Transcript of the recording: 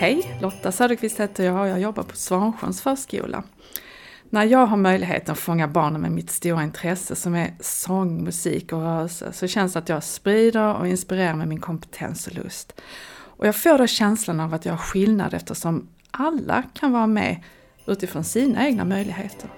Hej! Lotta Söderqvist heter jag och jag jobbar på Svansjöns förskola. När jag har möjligheten att fånga barnen med mitt stora intresse som är sång, musik och rörelse så känns det att jag sprider och inspirerar med min kompetens och lust. Och jag får då känslan av att jag har skillnad eftersom alla kan vara med utifrån sina egna möjligheter.